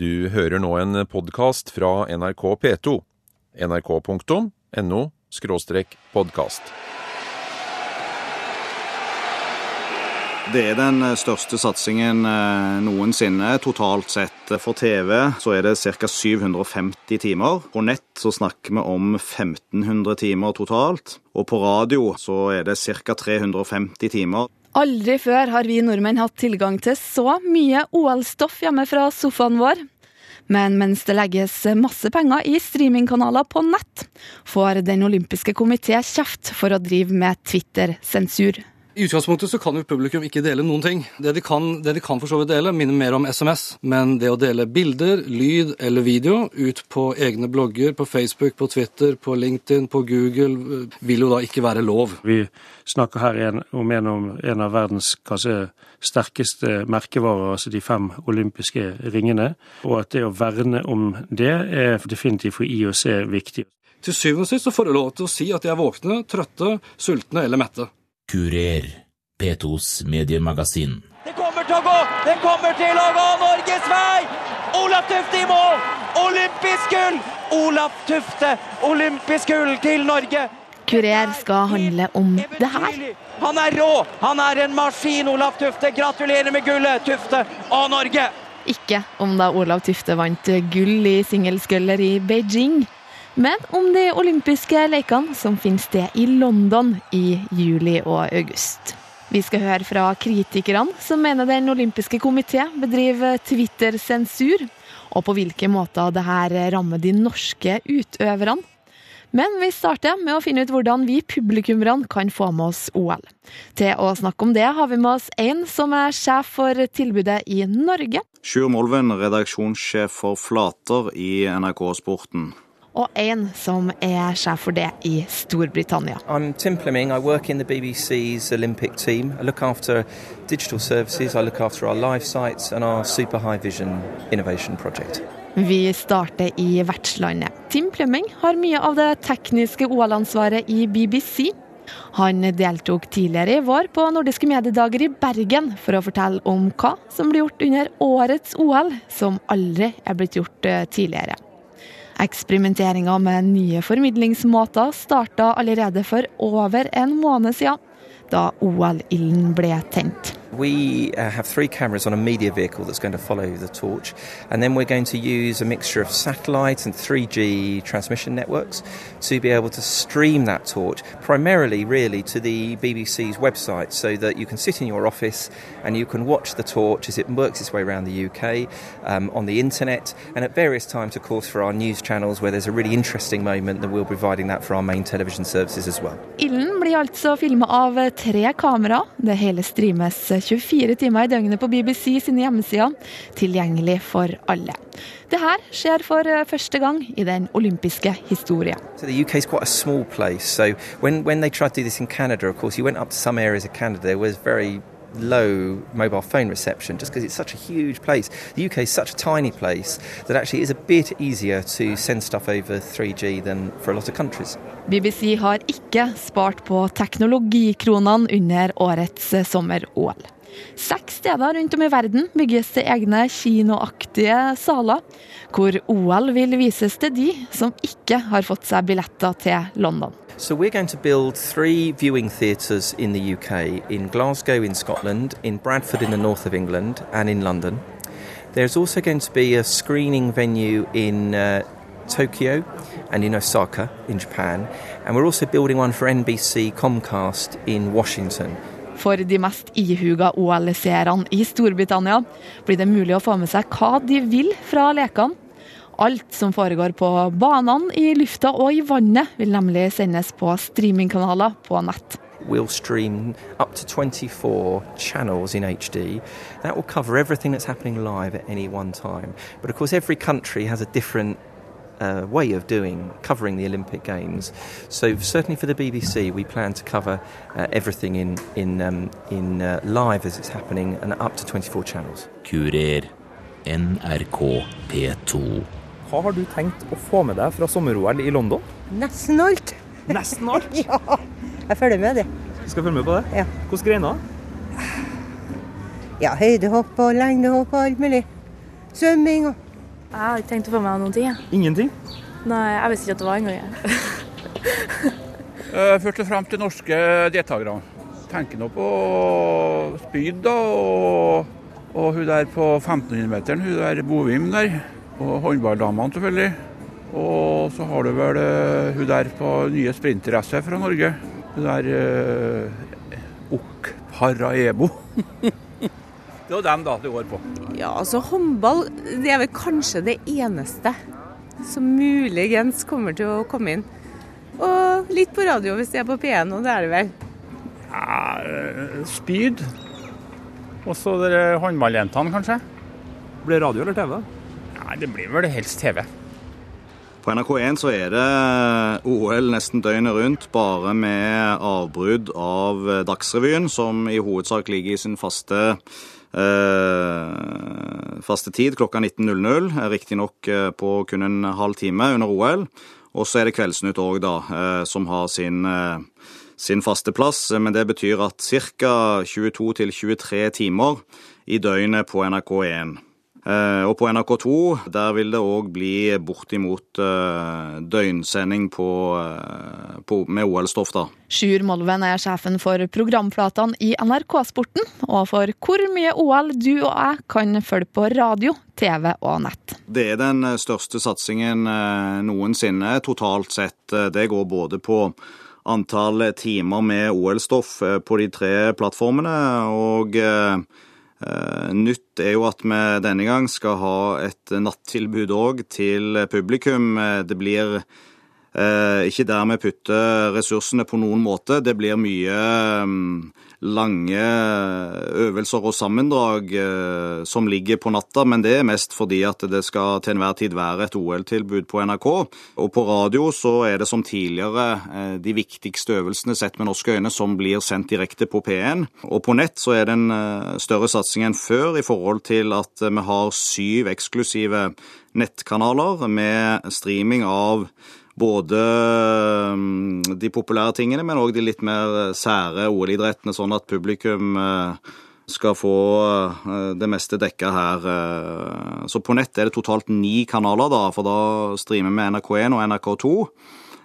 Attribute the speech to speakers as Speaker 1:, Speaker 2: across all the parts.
Speaker 1: Du hører nå en podkast fra NRK P2. nrk.no podkast.
Speaker 2: Det er den største satsingen eh, noensinne totalt sett. For TV så er det ca. 750 timer. På nett så snakker vi om 1500 timer totalt. Og på radio så er det ca. 350 timer.
Speaker 3: Aldri før har vi nordmenn hatt tilgang til så mye OL-stoff hjemme fra sofaen vår. Men mens det legges masse penger i streamingkanaler på nett, får Den olympiske komité kjeft for å drive med Twitter-sensur.
Speaker 4: I utgangspunktet så kan jo publikum ikke dele noen ting. Det de kan, det de kan for så vidt dele, minner mer om SMS. Men det å dele bilder, lyd eller video ut på egne blogger, på Facebook, på Twitter, på LinkedIn, på Google, vil jo da ikke være lov.
Speaker 5: Vi snakker her om en, om en av verdens kanskje sterkeste merkevarer, altså de fem olympiske ringene. Og at det å verne om det er definitivt for IOC viktig.
Speaker 4: Til syvende og sist så får du lov til å si at de er våkne, trøtte, sultne eller mette.
Speaker 6: Kurer, P2s mediemagasin.
Speaker 7: Det kommer til å gå! Det kommer til å gå Norges vei! Olaf Tufte i mål! Olympisk gull! Olaf Tufte, olympisk gull til Norge!
Speaker 3: Kurer skal handle om det her.
Speaker 7: Han er rå! Han er en maskin, Olaf Tufte. Gratulerer med gullet, Tufte og Norge!
Speaker 3: Ikke om da Olav Tufte vant gull i singelsculler i Beijing, men om de olympiske lekene som finner sted i London i juli og august. Vi skal høre fra kritikerne som mener Den olympiske komité bedriver Twitter-sensur, og på hvilke måter det her rammer de norske utøverne. Men vi starter med å finne ut hvordan vi publikummerne kan få med oss OL. Til å snakke om det har vi med oss en som er sjef for tilbudet i Norge.
Speaker 2: Sjur Molven, redaksjonssjef for Flater i NRK Sporten.
Speaker 3: Og en som er sjef for det i Storbritannia.
Speaker 8: I'm Tim Fleming. I work in the BBC's Olympic team. I look after digital services, I look after our live sites and our Super High Vision Innovation Project.
Speaker 3: Vi starter i vertslandet. Tim Plumming har mye av det tekniske OL-ansvaret i BBC. Han deltok tidligere i vår på Nordiske mediedager i Bergen for å fortelle om hva som blir gjort under årets OL, som aldri er blitt gjort eh, tidligere. Eksperimenteringa med nye formidlingsmåter starta allerede for over en måned siden, da OL-ilden ble tent.
Speaker 8: We uh, have three cameras on a media vehicle that's going to follow the torch, and then we're going to use a mixture of satellite and 3G transmission networks to be able to stream that torch, primarily, really, to the BBC's website, so that you can sit in your office and you can watch the torch as it works its way around the UK um, on the internet, and at various times, of course, for our news channels where there's a really interesting moment, then we'll be providing that for our main television services as well.
Speaker 3: Ilden blir altså filma av tre kamera. Det hele streames 24 timer i døgnet på BBC sine hjemmesider, tilgjengelig for alle. Det her skjer for første gang i den olympiske historien.
Speaker 8: So the UK is quite a small place. So when, when they tried to do this in Canada, of course, you went up to some areas of Canada, there was very low mobile phone reception just because it's such a huge place. The UK is such a tiny place that actually is a bit easier to send stuff over 3G than for a lot of countries.
Speaker 3: BBC har ikke spart på teknologikronene under årets sommer-OL. Seks steder rundt om i verden bygges det egne kinoaktige saler, hvor OL vil vises til de som ikke har fått seg billetter til London.
Speaker 8: So we're going to build three viewing theatres in the UK, in Glasgow in Scotland, in Bradford in the north of England, and in London. There's also going to be a screening venue in uh, Tokyo and in Osaka in Japan, and we're also building one for NBC Comcast in Washington.
Speaker 3: For de mest ihuga OL-seerne i Storbritannia blir det mulig å få med seg hva de vil fra lekene. Alt som foregår på banene, i lufta og i vannet, vil nemlig sendes på streamingkanaler på nett.
Speaker 8: We'll stream up to 24 channels in HD. That will cover everything that's happening live at any one time. But of course, every country has a different uh, way of doing covering the Olympic Games. So certainly for the BBC, we plan to cover uh, everything in in um, in uh, live as it's happening and up to 24 channels.
Speaker 6: Kurer. NRK P2.
Speaker 9: Hva har du tenkt å få med deg fra sommer-OL i London?
Speaker 10: Nesten alt.
Speaker 9: Nesten alt?
Speaker 10: ja. Jeg følger med, det.
Speaker 9: Du skal følge med på det?
Speaker 10: Ja.
Speaker 9: Hvilke greiner?
Speaker 10: Ja, høydehopp og lengdehopp og alt mulig. Svømming og
Speaker 11: Jeg har ikke tenkt å få med meg noen ting. Jeg.
Speaker 9: Ingenting?
Speaker 11: Nei, jeg visste ikke at det var engang.
Speaker 12: Eh, Først og fremst de norske deltakerne. Tenker nå på spyd da, og, og hun der på 1500-meteren, hun der Bovim der. Og håndballdamene selvfølgelig. Og så har du vel uh, hun der på nye sprinter-SV fra Norge. Hun der uh, Ok Paraebo. det er dem da det går på.
Speaker 13: Ja, altså håndball det er vel kanskje det eneste som muligens kommer til å komme inn. Og litt på radio hvis det er på P1, og det er det vel.
Speaker 14: Ja, eh, spyd. Og så håndballjentene, kanskje.
Speaker 9: Blir det radio eller TV?
Speaker 14: Nei, det blir vel helst TV.
Speaker 2: På NRK1 så er det OL nesten døgnet rundt, bare med avbrudd av Dagsrevyen, som i hovedsak ligger i sin faste eh, faste tid klokka 19.00. Riktignok eh, på kun en halv time under OL. Og så er det Kveldsnytt òg, da, eh, som har sin, eh, sin faste plass. Men det betyr at ca. 22-23 timer i døgnet på NRK1. Eh, Og på NRK2 der vil det òg bli bortimot eh, døgnsending på, eh, på, med OL-stoff, da.
Speaker 3: Sjur Molven er sjefen for programflatene i NRK-sporten, og for hvor mye OL du og jeg kan følge på radio, TV og nett.
Speaker 2: Det er den største satsingen noensinne totalt sett. Det går både på antall timer med OL-stoff på de tre plattformene, og nytt er jo at vi denne gang skal ha et nattilbud òg til publikum. Eh, Det blir Eh, ikke der vi putter ressursene på noen måte. Det blir mye mm, lange øvelser og sammendrag eh, som ligger på natta, men det er mest fordi at det skal til enhver tid være et OL-tilbud på NRK. Og på radio så er det som tidligere eh, de viktigste øvelsene sett med norske øyne som blir sendt direkte på P1. Og på nett så er det en eh, større satsing enn før i forhold til at eh, vi har syv eksklusive nettkanaler med streaming av både mm, de populære tingene, men òg de litt mer sære OL-idrettene, sånn at publikum eh, skal få eh, det meste dekka her. eh. Så på nett er det totalt ni kanaler, da, for da streamer vi NRK1 og NRK2.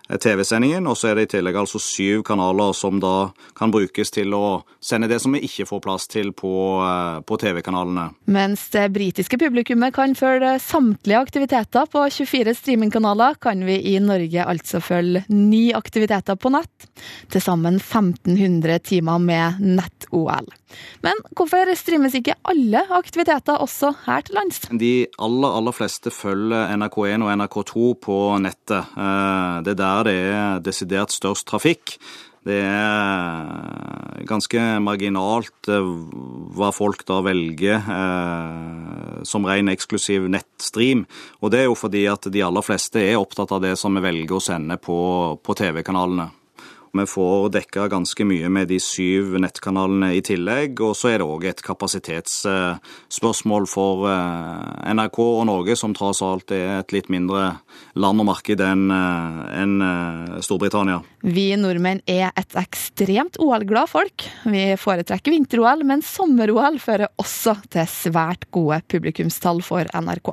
Speaker 2: Eh, TV-sendingen, og så er det i tillegg altså syv kanaler som da kan brukes til å sende det som vi ikke får plass til på, eh, på TV-kanalene.
Speaker 3: Mens det britiske publikummet kan følge samtlige aktiviteter på 24 streamingkanaler, kan vi i Norge altså følge ni aktiviteter på nett. Til sammen 1500 timer med nett-OL. Men hvorfor streames ikke alle aktiviteter også her til lands?
Speaker 2: De aller, aller fleste følger NRK1 og NRK2 på nettet. Eh, Det er der det er desidert størst trafikk. Det er ganske marginalt eh, hva folk da velger eh, som ren eksklusiv nettstream. Og det er jo fordi at de aller fleste er opptatt av det som vi velger å sende på, på TV-kanalene. Vi får dekka ganske mye med de syv nettkanalene i tillegg. Og så er det òg et kapasitetsspørsmål for eh, NRK og Norge, som tross alt er et litt mindre land og marked enn eh, eh, Storbritannia.
Speaker 3: Vi nordmenn er et ekstremt OL-glad folk. Vi foretrekker vinter-OL, men sommer-OL fører også til svært gode publikumstall for NRK.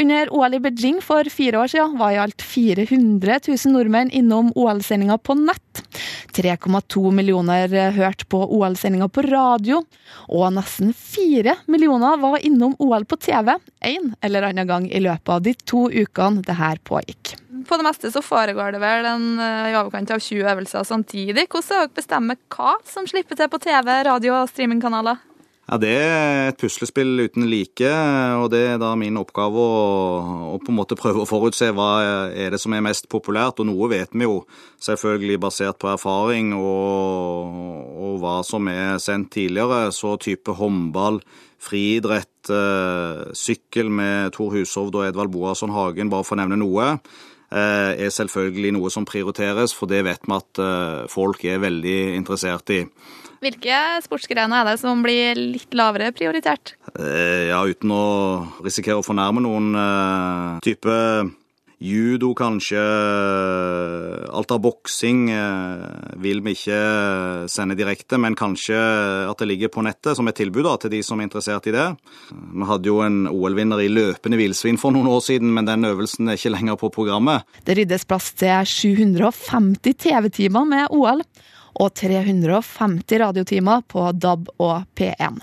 Speaker 3: Under OL i Beijing for fire år siden var i alt 400 000 nordmenn innom OL-sendinga på nett. 3,2 millioner hørte på OL-sendinga på radio, og nesten fire millioner var innom OL på TV en eller annen gang i løpet av de to ukene det her pågikk.
Speaker 15: På det meste så foregår det vel en, eh, i overkant av 20 øvelser samtidig. Hvordan bestemmer hva som slipper til på TV, radio og streamingkanaler?
Speaker 2: Ja, Det er et puslespill uten like, og det er da min oppgave å, å på en måte prøve å forutse hva er det som er mest populært. Og noe vet vi jo, selvfølgelig basert på erfaring og, og hva som er sendt tidligere. Så type håndball, friidrett, eh, sykkel med Tor Hushovd og Edvald Boasson Hagen, bare for å nevne noe, er selvfølgelig noe som prioriteres, for det vet vi at eh, folk er veldig interessert i.
Speaker 15: Hvilke sportsgrener er det som blir litt lavere prioritert?
Speaker 2: Eh, Ja, uten å risikere å fornærme noen eh, type Judo kanskje. Alt av boksing eh, vil vi ikke sende direkte, men kanskje at det ligger på nettet som et tilbud da, til de som er interessert i det. Vi hadde jo en OL-vinner i løpende villsvin for noen år siden, men den øvelsen er ikke lenger på programmet.
Speaker 3: Det ryddes plass til 750 TV-timer med OL og 350 radiotimer på DAB og P1.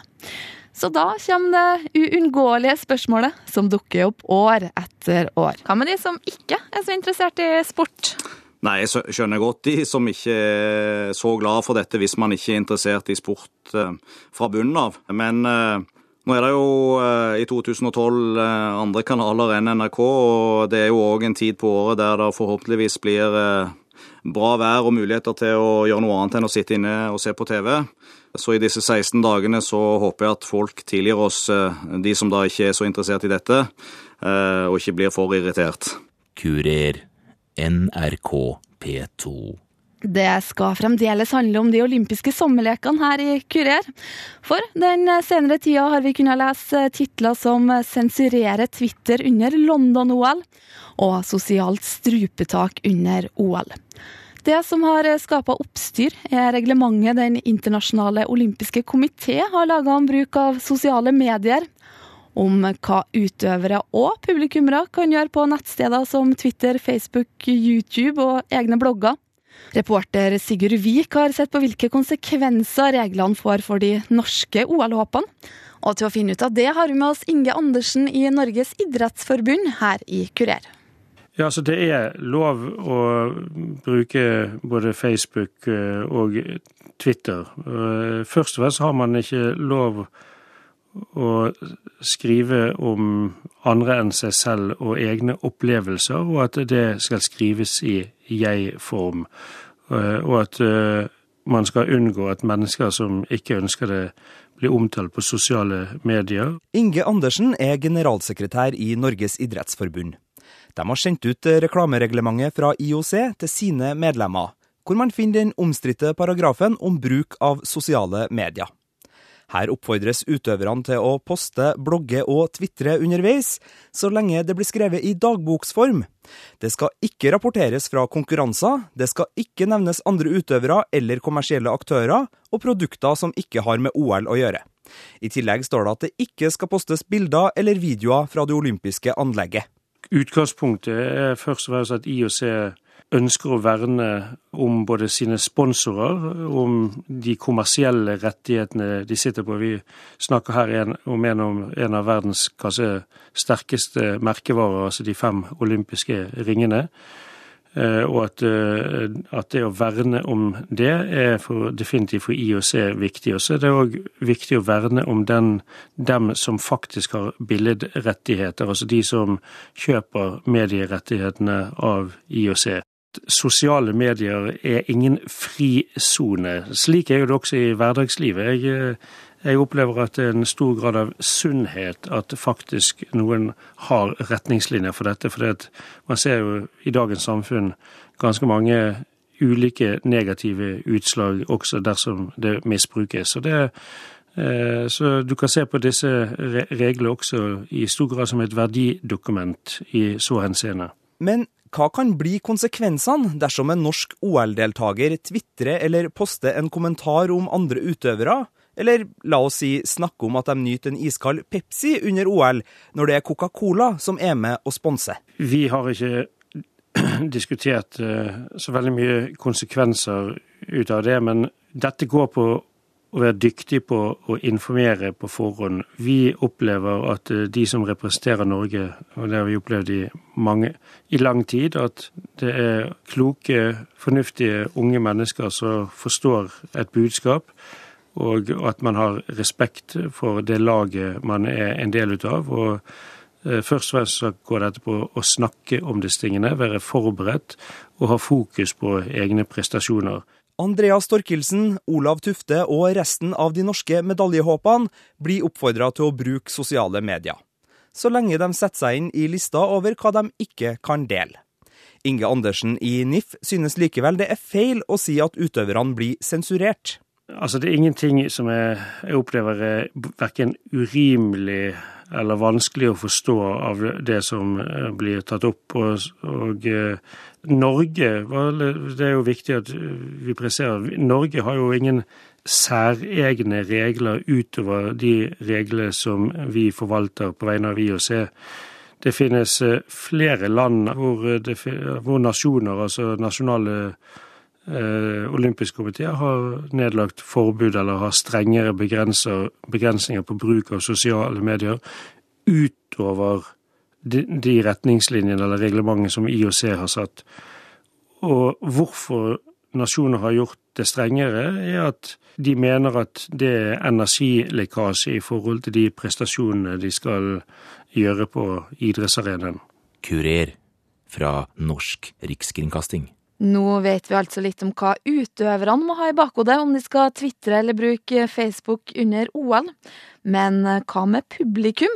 Speaker 3: Så da kommer det uunngåelige spørsmålet som dukker opp år etter år.
Speaker 15: Hva med de som ikke er så interessert i sport?
Speaker 2: Nei, jeg skjønner godt de som ikke er så glad for dette hvis man ikke er interessert i sport eh, fra bunnen av. Men eh, nå er det jo eh, i 2012 andre kanaler enn NRK, og det er jo òg en tid på året der det forhåpentligvis blir bra vær og muligheter til å gjøre noe annet enn å sitte inne og se på TV. Så i disse 16 dagene så håper jeg at folk tilgir oss, de som da ikke er så interessert i dette, og ikke blir for irritert.
Speaker 6: Kurer. NRK P2.
Speaker 3: Det skal fremdeles handle om de olympiske sommerlekene her i Kurer. For den senere tida har vi kunnet lese titler som 'Sensurerer Twitter under London-OL' og 'Sosialt strupetak under OL'. Det som har skapa oppstyr, er reglementet Den internasjonale olympiske komité har laga om bruk av sosiale medier. Om hva utøvere og publikummere kan gjøre på nettsteder som Twitter, Facebook, YouTube og egne blogger. Reporter Sigurd Vik har sett på hvilke konsekvenser reglene får for de norske OL-håpene. Og til å finne ut av det har vi med oss Inge Andersen i Norges idrettsforbund her i Kurer.
Speaker 5: Ja, altså Det er lov å bruke både Facebook og Twitter. Først og fremst har man ikke lov skrive om andre enn seg selv og egne opplevelser, og at det skal skrives i jeg-form. Og at man skal unngå at mennesker som ikke ønsker det, blir omtalt på sosiale medier.
Speaker 16: Inge Andersen er generalsekretær i Norges idrettsforbund. De har sendt ut reklamereglementet fra IOC til sine medlemmer, hvor man finner den omstridte paragrafen om bruk av sosiale medier. Her oppfordres utøverne til å poste, blogge og tvitre underveis, så lenge det blir skrevet i dagboksform. Det skal ikke rapporteres fra konkurranser, det skal ikke nevnes andre utøvere eller kommersielle aktører, og produkter som ikke har med OL å gjøre. I tillegg står det at det ikke skal postes bilder eller videoer fra det olympiske anlegget.
Speaker 5: Utgangspunktet er først og fremst at IOC ønsker å verne om både sine sponsorer, om de kommersielle rettighetene de sitter på. Vi snakker her om en, en av verdens kanskje sterkeste merkevarer, altså de fem olympiske ringene. Og at, at, det å verne om det er for, definitivt for IOC viktig. Og så er det òg viktig å verne om den, dem som faktisk har billedrettigheter, altså de som kjøper medierettighetene av IOC sosiale medier er ingen frisone. Slik er det også i hverdagslivet. Jeg, jeg, opplever at det er en stor grad av sunnhet at faktisk noen har retningslinjer for dette. For man ser jo i dagens samfunn ganske mange ulike negative utslag også dersom det misbrukes. Så, det, så du kan se på disse reglene også i stor grad som et verdidokument i så henseende.
Speaker 16: Men hva kan bli konsekvensene dersom en norsk OL-deltaker tvitrer eller poster en kommentar om andre utøvere, eller la oss si snakke om at de nyter en iskald Pepsi under OL, når det er Coca-Cola som er med og sponser?
Speaker 5: Vi har ikke diskutert så veldig mye konsekvenser ut av det, men dette går på å være dyktig på å informere på forhånd. Vi opplever at de som representerer Norge, og det har vi opplevd i, mange, i lang tid, at det er kloke, fornuftige unge mennesker som forstår et budskap, og at man har respekt for det laget man er en del av. og Først og fremst går dette på å snakke om disse tingene, være forberedt og ha fokus på egne prestasjoner.
Speaker 16: Andrea Torkelsen, Olav Tufte og resten av de norske medaljehåpene blir oppfordra til å bruke sosiale medier. Så lenge de setter seg inn i lista over hva de ikke kan dele. Inge Andersen i NIF synes likevel det er feil å si at utøverne blir sensurert.
Speaker 5: Altså, Det er ingenting som jeg, jeg opplever er verken urimelig eller vanskelig å forstå av det som eh, blir tatt opp. Og, og Norge, det er jo viktig at vi presserer, Norge har jo ingen særegne regler utover de reglene som vi forvalter på vegne av IOC. Det finnes flere land hvor, det, hvor nasjoner, altså nasjonale Eh, olympisk komiteer, har nedlagt forbud eller har strengere begrensninger på bruk av sosiale medier utover de retningslinjene eller reglementet som IOC har satt. Og hvorfor nasjoner har gjort det strengere, er at de mener at det er energilekkasje i forhold til de prestasjonene de skal gjøre på idrettsarenaen.
Speaker 6: Kurer fra Norsk Rikskringkasting.
Speaker 3: Nå vet vi altså litt om hva utøverne må ha i bakhodet om de skal tvitre eller bruke Facebook under OL. Men hva med publikum?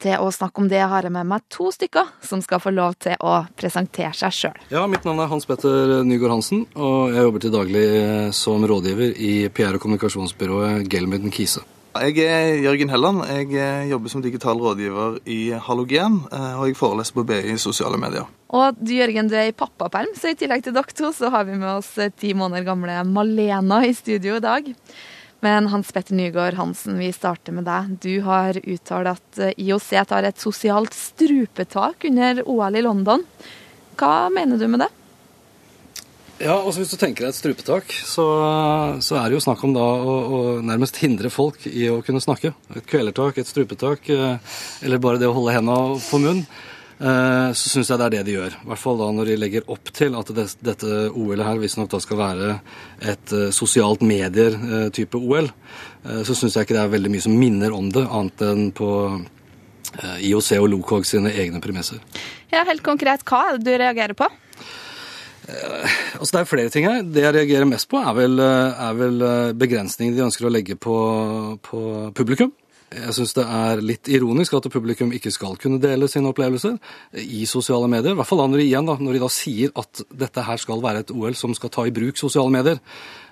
Speaker 3: Til å snakke om det har jeg med meg to stykker som skal få lov til å presentere seg sjøl.
Speaker 4: Ja, mitt navn er Hans Petter Nygaard Hansen, og jeg jobber til daglig eh, som rådgiver i PR- og kommunikasjonsbyrået Gelmyden Kise.
Speaker 17: Jeg er Jørgen Helland. Jeg eh, jobber som digital rådgiver i Halogen, og jeg foreleser på BI i sosiale medier.
Speaker 3: Og du Jørgen, du er i pappaperm, så i tillegg til dere to, så har vi med oss eh, ti måneder gamle Malena i studio i dag. Men Hans Petter Nygaard Hansen, vi starter med deg. Du har uttalt at eh, IOC tar et sosialt strupetak under OL i London. Hva mener du med det?
Speaker 4: Ja, altså Hvis du tenker deg et strupetak, så, så, er det jo snakk om da å, å, nærmest hindre folk i å kunne snakke. Et kvelertak, et strupetak, eh, eller bare det å holde hendene på munn, eh, så syns jeg det er det de gjør. I hvert fall da når de legger opp til at det, dette OL-et her visstnok da skal være et uh, sosialt medier-type OL. Uh, så syns jeg ikke det er veldig mye som minner om det, annet enn på IOC og Locog sine egne premisser.
Speaker 3: Ja, Helt konkret, hva er det du reagerer på?
Speaker 4: Eh, altså Det er flere ting her. Det jeg reagerer mest på, er vel, eh, er vel eh, begrensningene de ønsker å legge på, på publikum. Jeg syns det er litt ironisk at publikum ikke skal kunne dele sine opplevelser i sosiale medier. I hvert fall når de, igjen da, når de da sier at dette her skal være et OL som skal ta i bruk sosiale medier.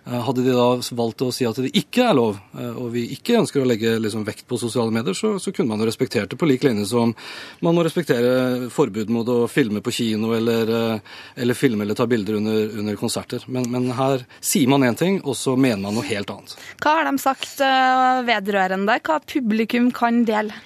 Speaker 4: Eh, hadde de da valgt å si at det ikke er lov, eh, og vi ikke ønsker å legge liksom vekt på sosiale medier, så, så, kunne man jo respektert det på lik linje som man må respektere forbud mot å filme på kino eller, eh, eller filme eller ta bilder under, under konserter. Men, men, her sier man én ting, og så mener man noe helt annet.
Speaker 3: Hva har de sagt vedrørende hva publikum kan dele?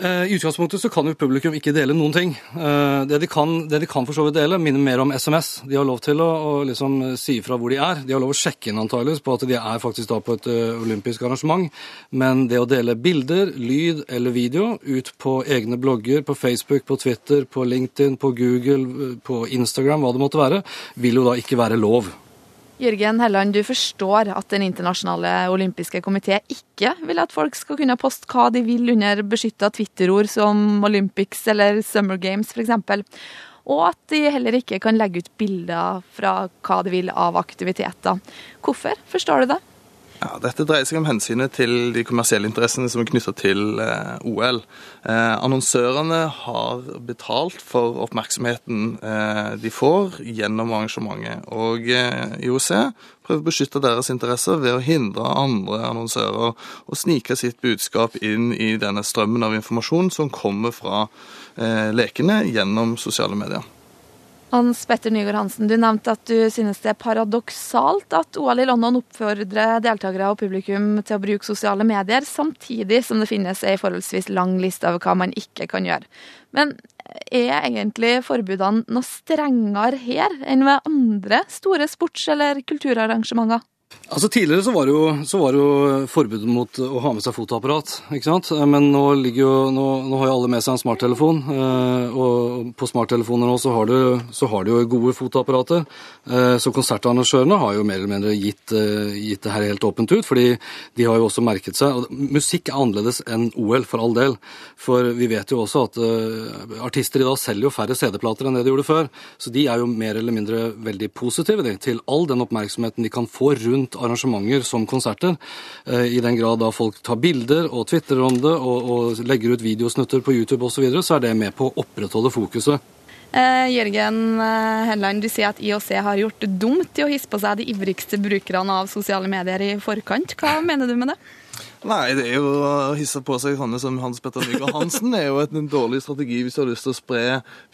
Speaker 4: Eh, I utgangspunktet så kan jo publikum ikke dele noen ting. Eh, det de kan, det de kan for så vidt dele, minner mer om SMS. De har lov til å, å liksom si ifra hvor de er. De har lov å sjekke inn antageligvis på at de er faktisk da på et olympisk arrangement. Men det å dele bilder, lyd eller video ut på egne blogger, på Facebook, på Twitter, på LinkedIn, på Google, på Instagram, hva det måtte være, vil jo da ikke være lov.
Speaker 3: Jørgen Helland, du forstår at Den internasjonale olympiske komité ikke vil at folk skal kunne poste hva de vil under beskytta Twitter-ord som Olympics eller Summer Games f.eks. Og at de heller ikke kan legge ut bilder fra hva de vil av aktiviteter. Hvorfor forstår du det?
Speaker 17: Ja, Dette dreier seg om hensynet til de kommersielle interessene som er knytta til eh, OL. Eh, annonsørene har betalt for oppmerksomheten eh, de får gjennom arrangementet. Og eh, IOC prøver å beskytte deres interesser ved å hindre andre annonsører å snike sitt budskap inn i denne strømmen av informasjon som kommer fra eh, lekene gjennom sosiale medier.
Speaker 3: Hans Petter Nygaard Hansen, du nevnte at du synes det er paradoksalt at OL i London oppfordrer deltakere og publikum til å bruke sosiale medier, samtidig som det finnes ei forholdsvis lang liste over hva man ikke kan gjøre. Men er egentlig forbudene noe strengere her enn ved andre store sports- eller kulturarrangementer?
Speaker 4: Altså Tidligere så var, det jo, så var det jo forbud mot å ha med seg fotoapparat. ikke sant? Men nå, jo, nå, nå har jo alle med seg en smarttelefon, eh, og på smarttelefoner nå så har, du, så har du jo gode fotoapparater. Eh, så konsertarrangørene har jo mer eller mindre gitt, eh, gitt det her helt åpent ut, fordi de har jo også merket seg og Musikk er annerledes enn OL, for all del. For vi vet jo også at artister i dag selger jo færre CD-plater enn det de gjorde før. Så de er jo mer eller mindre veldig positive til all den oppmerksomheten de kan få rundt arrangementer som konserter. Eh, I den grad da folk tar bilder og tvitrer om det og, og legger ut videosnutter på YouTube osv., så, videre, så er det med på å opprettholde fokuset.
Speaker 3: Eh, Jørgen eh, Helland, du sier at IOC har gjort dumt i å hisse på seg de ivrigste brukerne av sosiale medier i forkant. Hva mener du med det?
Speaker 17: Nei, det er jo å hisse på seg sånne som Hans Petter Nygaard Hansen Det er jo en dårlig strategi hvis du har lyst til å spre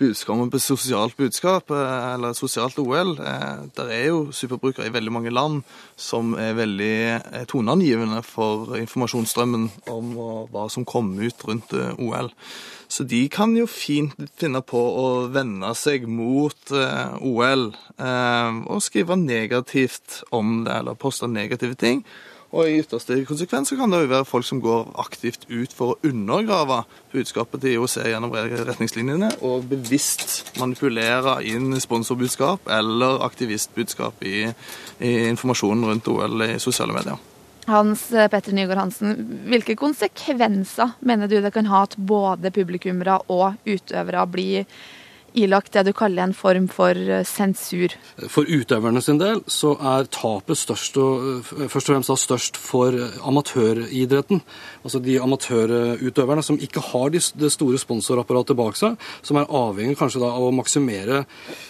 Speaker 17: budskapet på sosialt budskap, eh, eller sosialt OL. Eh, Der er jo superbrukere i veldig mange land som er veldig eh, toneangivende for informasjonsstrømmen om hva som kommer ut rundt OL. Så de kan jo fint finne på å vende seg mot OL og skrive negativt om det, eller poste negative ting. Og i ytterste konsekvens så kan det jo være folk som går aktivt ut for å undergrave budskapet til IOC gjennom retningslinjene, og bevisst manipulere inn sponsorbudskap eller aktivistbudskap i, i informasjonen rundt OL i sosiale medier.
Speaker 3: Hans Petter Nygaard Hansen, hvilke konsekvenser mener du det kan ha at både publikummere og utøvere blir ilagt det du kaller en form for eh, sensur?
Speaker 4: For utøverne sin del så er tapet størst og, eh, først og fremst da størst for amatøridretten. Altså de amatørutøverne som ikke har de, det store sponsorapparatet bak seg, som er avhengig kanskje da av å maksimere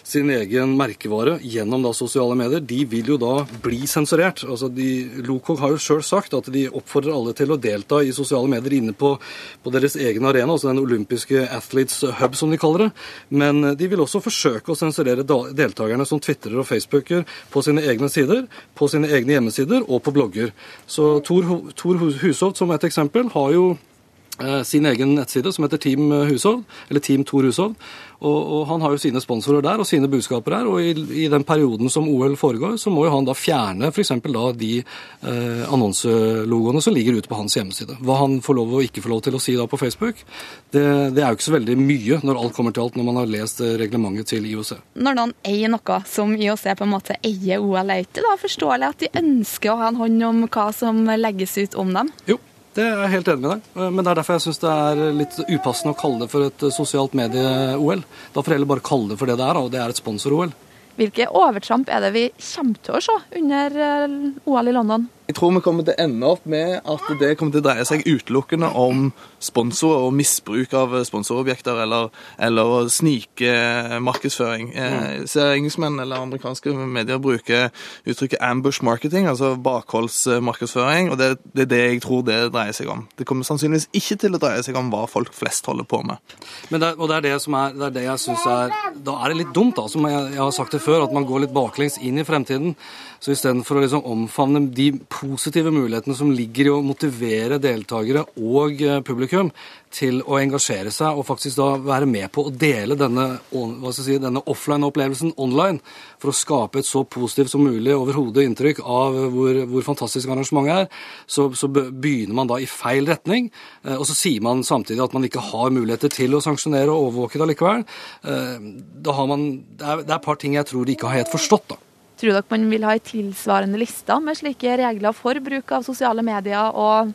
Speaker 4: sin egen merkevare gjennom da sosiale medier, de vil jo da bli sensurert. Altså de, Lokog har jo sjøl sagt at de oppfordrer alle til å delta i sosiale medier inne på, på deres egen arena, altså den olympiske Athletes Hub, som de kaller det. Men de vil også forsøke å sensurere deltakerne som tvitrer og facebooker på sine egne sider, på sine egne hjemmesider og på blogger. Så Tor, Tor Hushovd som et eksempel har jo eh, sin egen nettside som heter Team Hushovd, eller Team Tor Hushovd. Og, og, Han har jo sine sponsorer der og sine budskaper der. og i, i, den perioden som OL foregår, så må jo han da fjerne f.eks. da de eh, annonselogoene som ligger ute på hans hjemmeside. Hva han får lov og ikke får lov til å si da på Facebook, det, det er jo ikke så veldig mye når alt kommer til alt, når man har lest reglementet til IOC.
Speaker 3: Når noen eier noe som IOC på en måte eier OL, er ikke da forståelig at de ønsker å ha en hånd om hva som legges ut om dem?
Speaker 4: Jo, det er jeg helt enig med deg. Men det er derfor jeg syns det er litt upassende å kalle det for et sosialt medie-OL. Da får jeg heller bare kalle det for det det er, og det er et sponsor-OL.
Speaker 3: Hvilke overtramp er det vi kommer til å se under eh, OL i London?
Speaker 17: Jeg tror vi kommer til å ende opp med at det kommer til å dreie seg utelukkende om sponsorer og misbruk av sponsorobjekter eller, eller snikmarkedsføring. Eh,
Speaker 4: Mm.
Speaker 17: Ser engelskmenn eller amerikanske medier bruke uttrykket ambush marketing, altså bakholdsmarkedsføring, og det, det er det jeg tror det dreier seg om. Det kommer sannsynligvis ikke til å dreie seg om hva folk flest holder på med.
Speaker 4: Men det, og det er det som er, det er det jeg syns er Da er det litt dumt, da, som jeg, jeg har sagt det før, at man går litt baklengs inn i fremtiden. Så istedenfor å liksom omfavne de positive mulighetene som ligger i å motivere deltakere og eh, publikum til å engasjere seg og faktisk da være med på å dele denne, si, denne offline-opplevelsen online, for å skape et så positivt som mulig overhodet inntrykk av hvor, hvor fantastisk arrangementet er, så, så begynner man da i feil retning. eh, Og så sier man samtidig at man ikke har muligheter til å sanksjonere og overvåke det allikevel. Eh, Da har man, det er, det er et par ting jeg tror de ikke har helt forstått. da.
Speaker 3: Tror dere man vil ha ei tilsvarende liste med slike regler for bruk av sosiale medier, og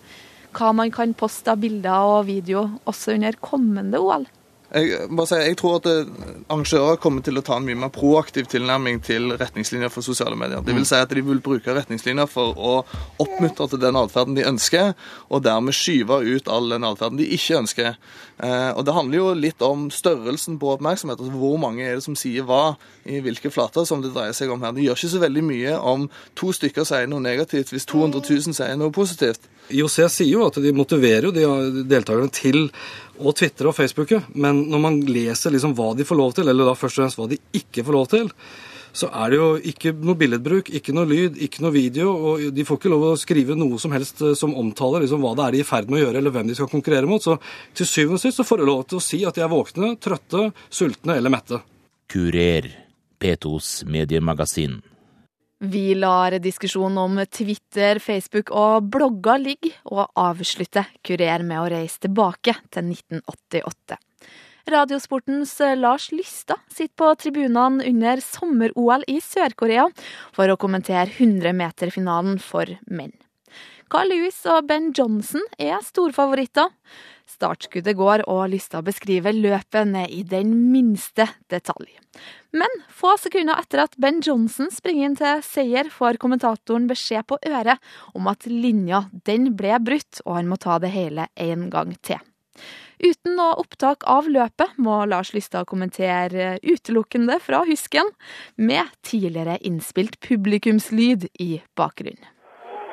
Speaker 3: hva man kan poste av bilder og video også under kommende OL?
Speaker 17: Jeg, sier, jeg tror at eh, arrangører kommer til å ta en mye mer proaktiv tilnærming til retningslinjer for sosiale medier. Det vil si at de vil bruke retningslinjer for å oppmuntre til den atferden de ønsker, og dermed skyve ut all den atferden de ikke ønsker. Eh, og Det handler jo litt om størrelsen på oppmerksomhet. altså Hvor mange er det som sier hva i hvilke flater som det dreier seg om her. Det gjør ikke så veldig mye om to stykker sier noe negativt hvis 200 000 sier noe positivt.
Speaker 4: IOC sier jo at de motiverer jo de deltakerne til å tvitre og facebooke, men når man leser liksom hva de får lov til, eller da først og fremst hva de ikke får lov til, så er det jo ikke noe billedbruk, ikke noe lyd, ikke noe video, og de får ikke lov å skrive noe som helst eh, som omtaler liksom hva det er de er i ferd med å gjøre, eller hvem de skal konkurrere mot. Så til syvende og sist så får de lov til å si at de er våkne, trøtte, sultne eller mette.
Speaker 6: Kurer, P2s mediemagasin.
Speaker 3: Vi lar diskusjonen om Twitter, Facebook og blogger ligge, og avslutter Kurer med å reise tilbake til 1988. Radiosportens Lars Lystad sitter på tribunene under sommer-OL i Sør-Korea for å kommentere 100-meterfinalen for menn. Carl Lewis og Ben Johnson er storfavoritter. Startskuddet går, og Lystad beskriver løpet ned i den minste detalj. Men få sekunder etter at Ben Johnson springer inn til seier, får kommentatoren beskjed på øret om at linja den ble brutt, og han må ta det hele en gang til. Uten noe opptak av løpet må Lars Lystad kommentere utelukkende fra husken, med tidligere innspilt publikumslyd i bakgrunnen.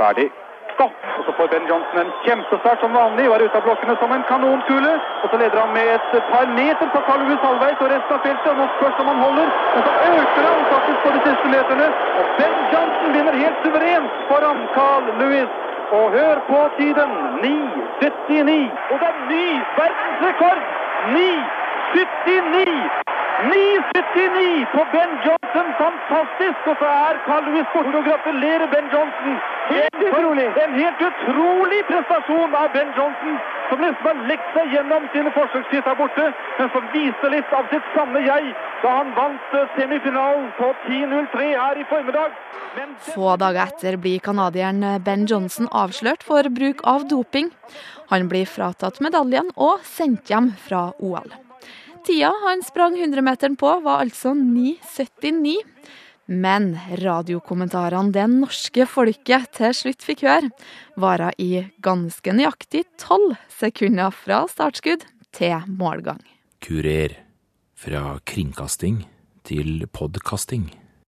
Speaker 18: Ferdig. Stopp! Og så får Ben Johnson en kjempestart som vanlig. Var ute av blokkene som en kanonkule. Og så leder han med et par meter på Carl Lewis halvveis og resten av feltet. Og nå spørs om han holder. Men så øker han faktisk på de siste meterne. Og Ben Johnson vinner helt suverent foran Carl Lewis. Og hør på tiden. 9.79. Og det er ny verdensrekord! 9.79! 9.79 på Ben Johnson. Fantastisk! Og så er Carl Lewis borte. Og gratulerer, Ben Johnson. Helt utrolig. En helt utrolig prestasjon av Ben Johnson, som liksom har lekt seg gjennom sine forsøkstid her borte, men som viste litt av sitt sanne jeg da han vant eh, semifinalen på 10.03 her i formiddag.
Speaker 3: Få dager etter blir canadieren Ben Johnson avslørt for bruk av doping. Han blir fratatt medaljen og sendt hjem fra OL. Tida han sprang 100-meteren på, var altså 9,79. Men radiokommentarene det norske folket til slutt fikk høre, varer i ganske nøyaktig tolv sekunder fra startskudd til målgang.
Speaker 6: Kurer. Fra kringkasting til podkasting.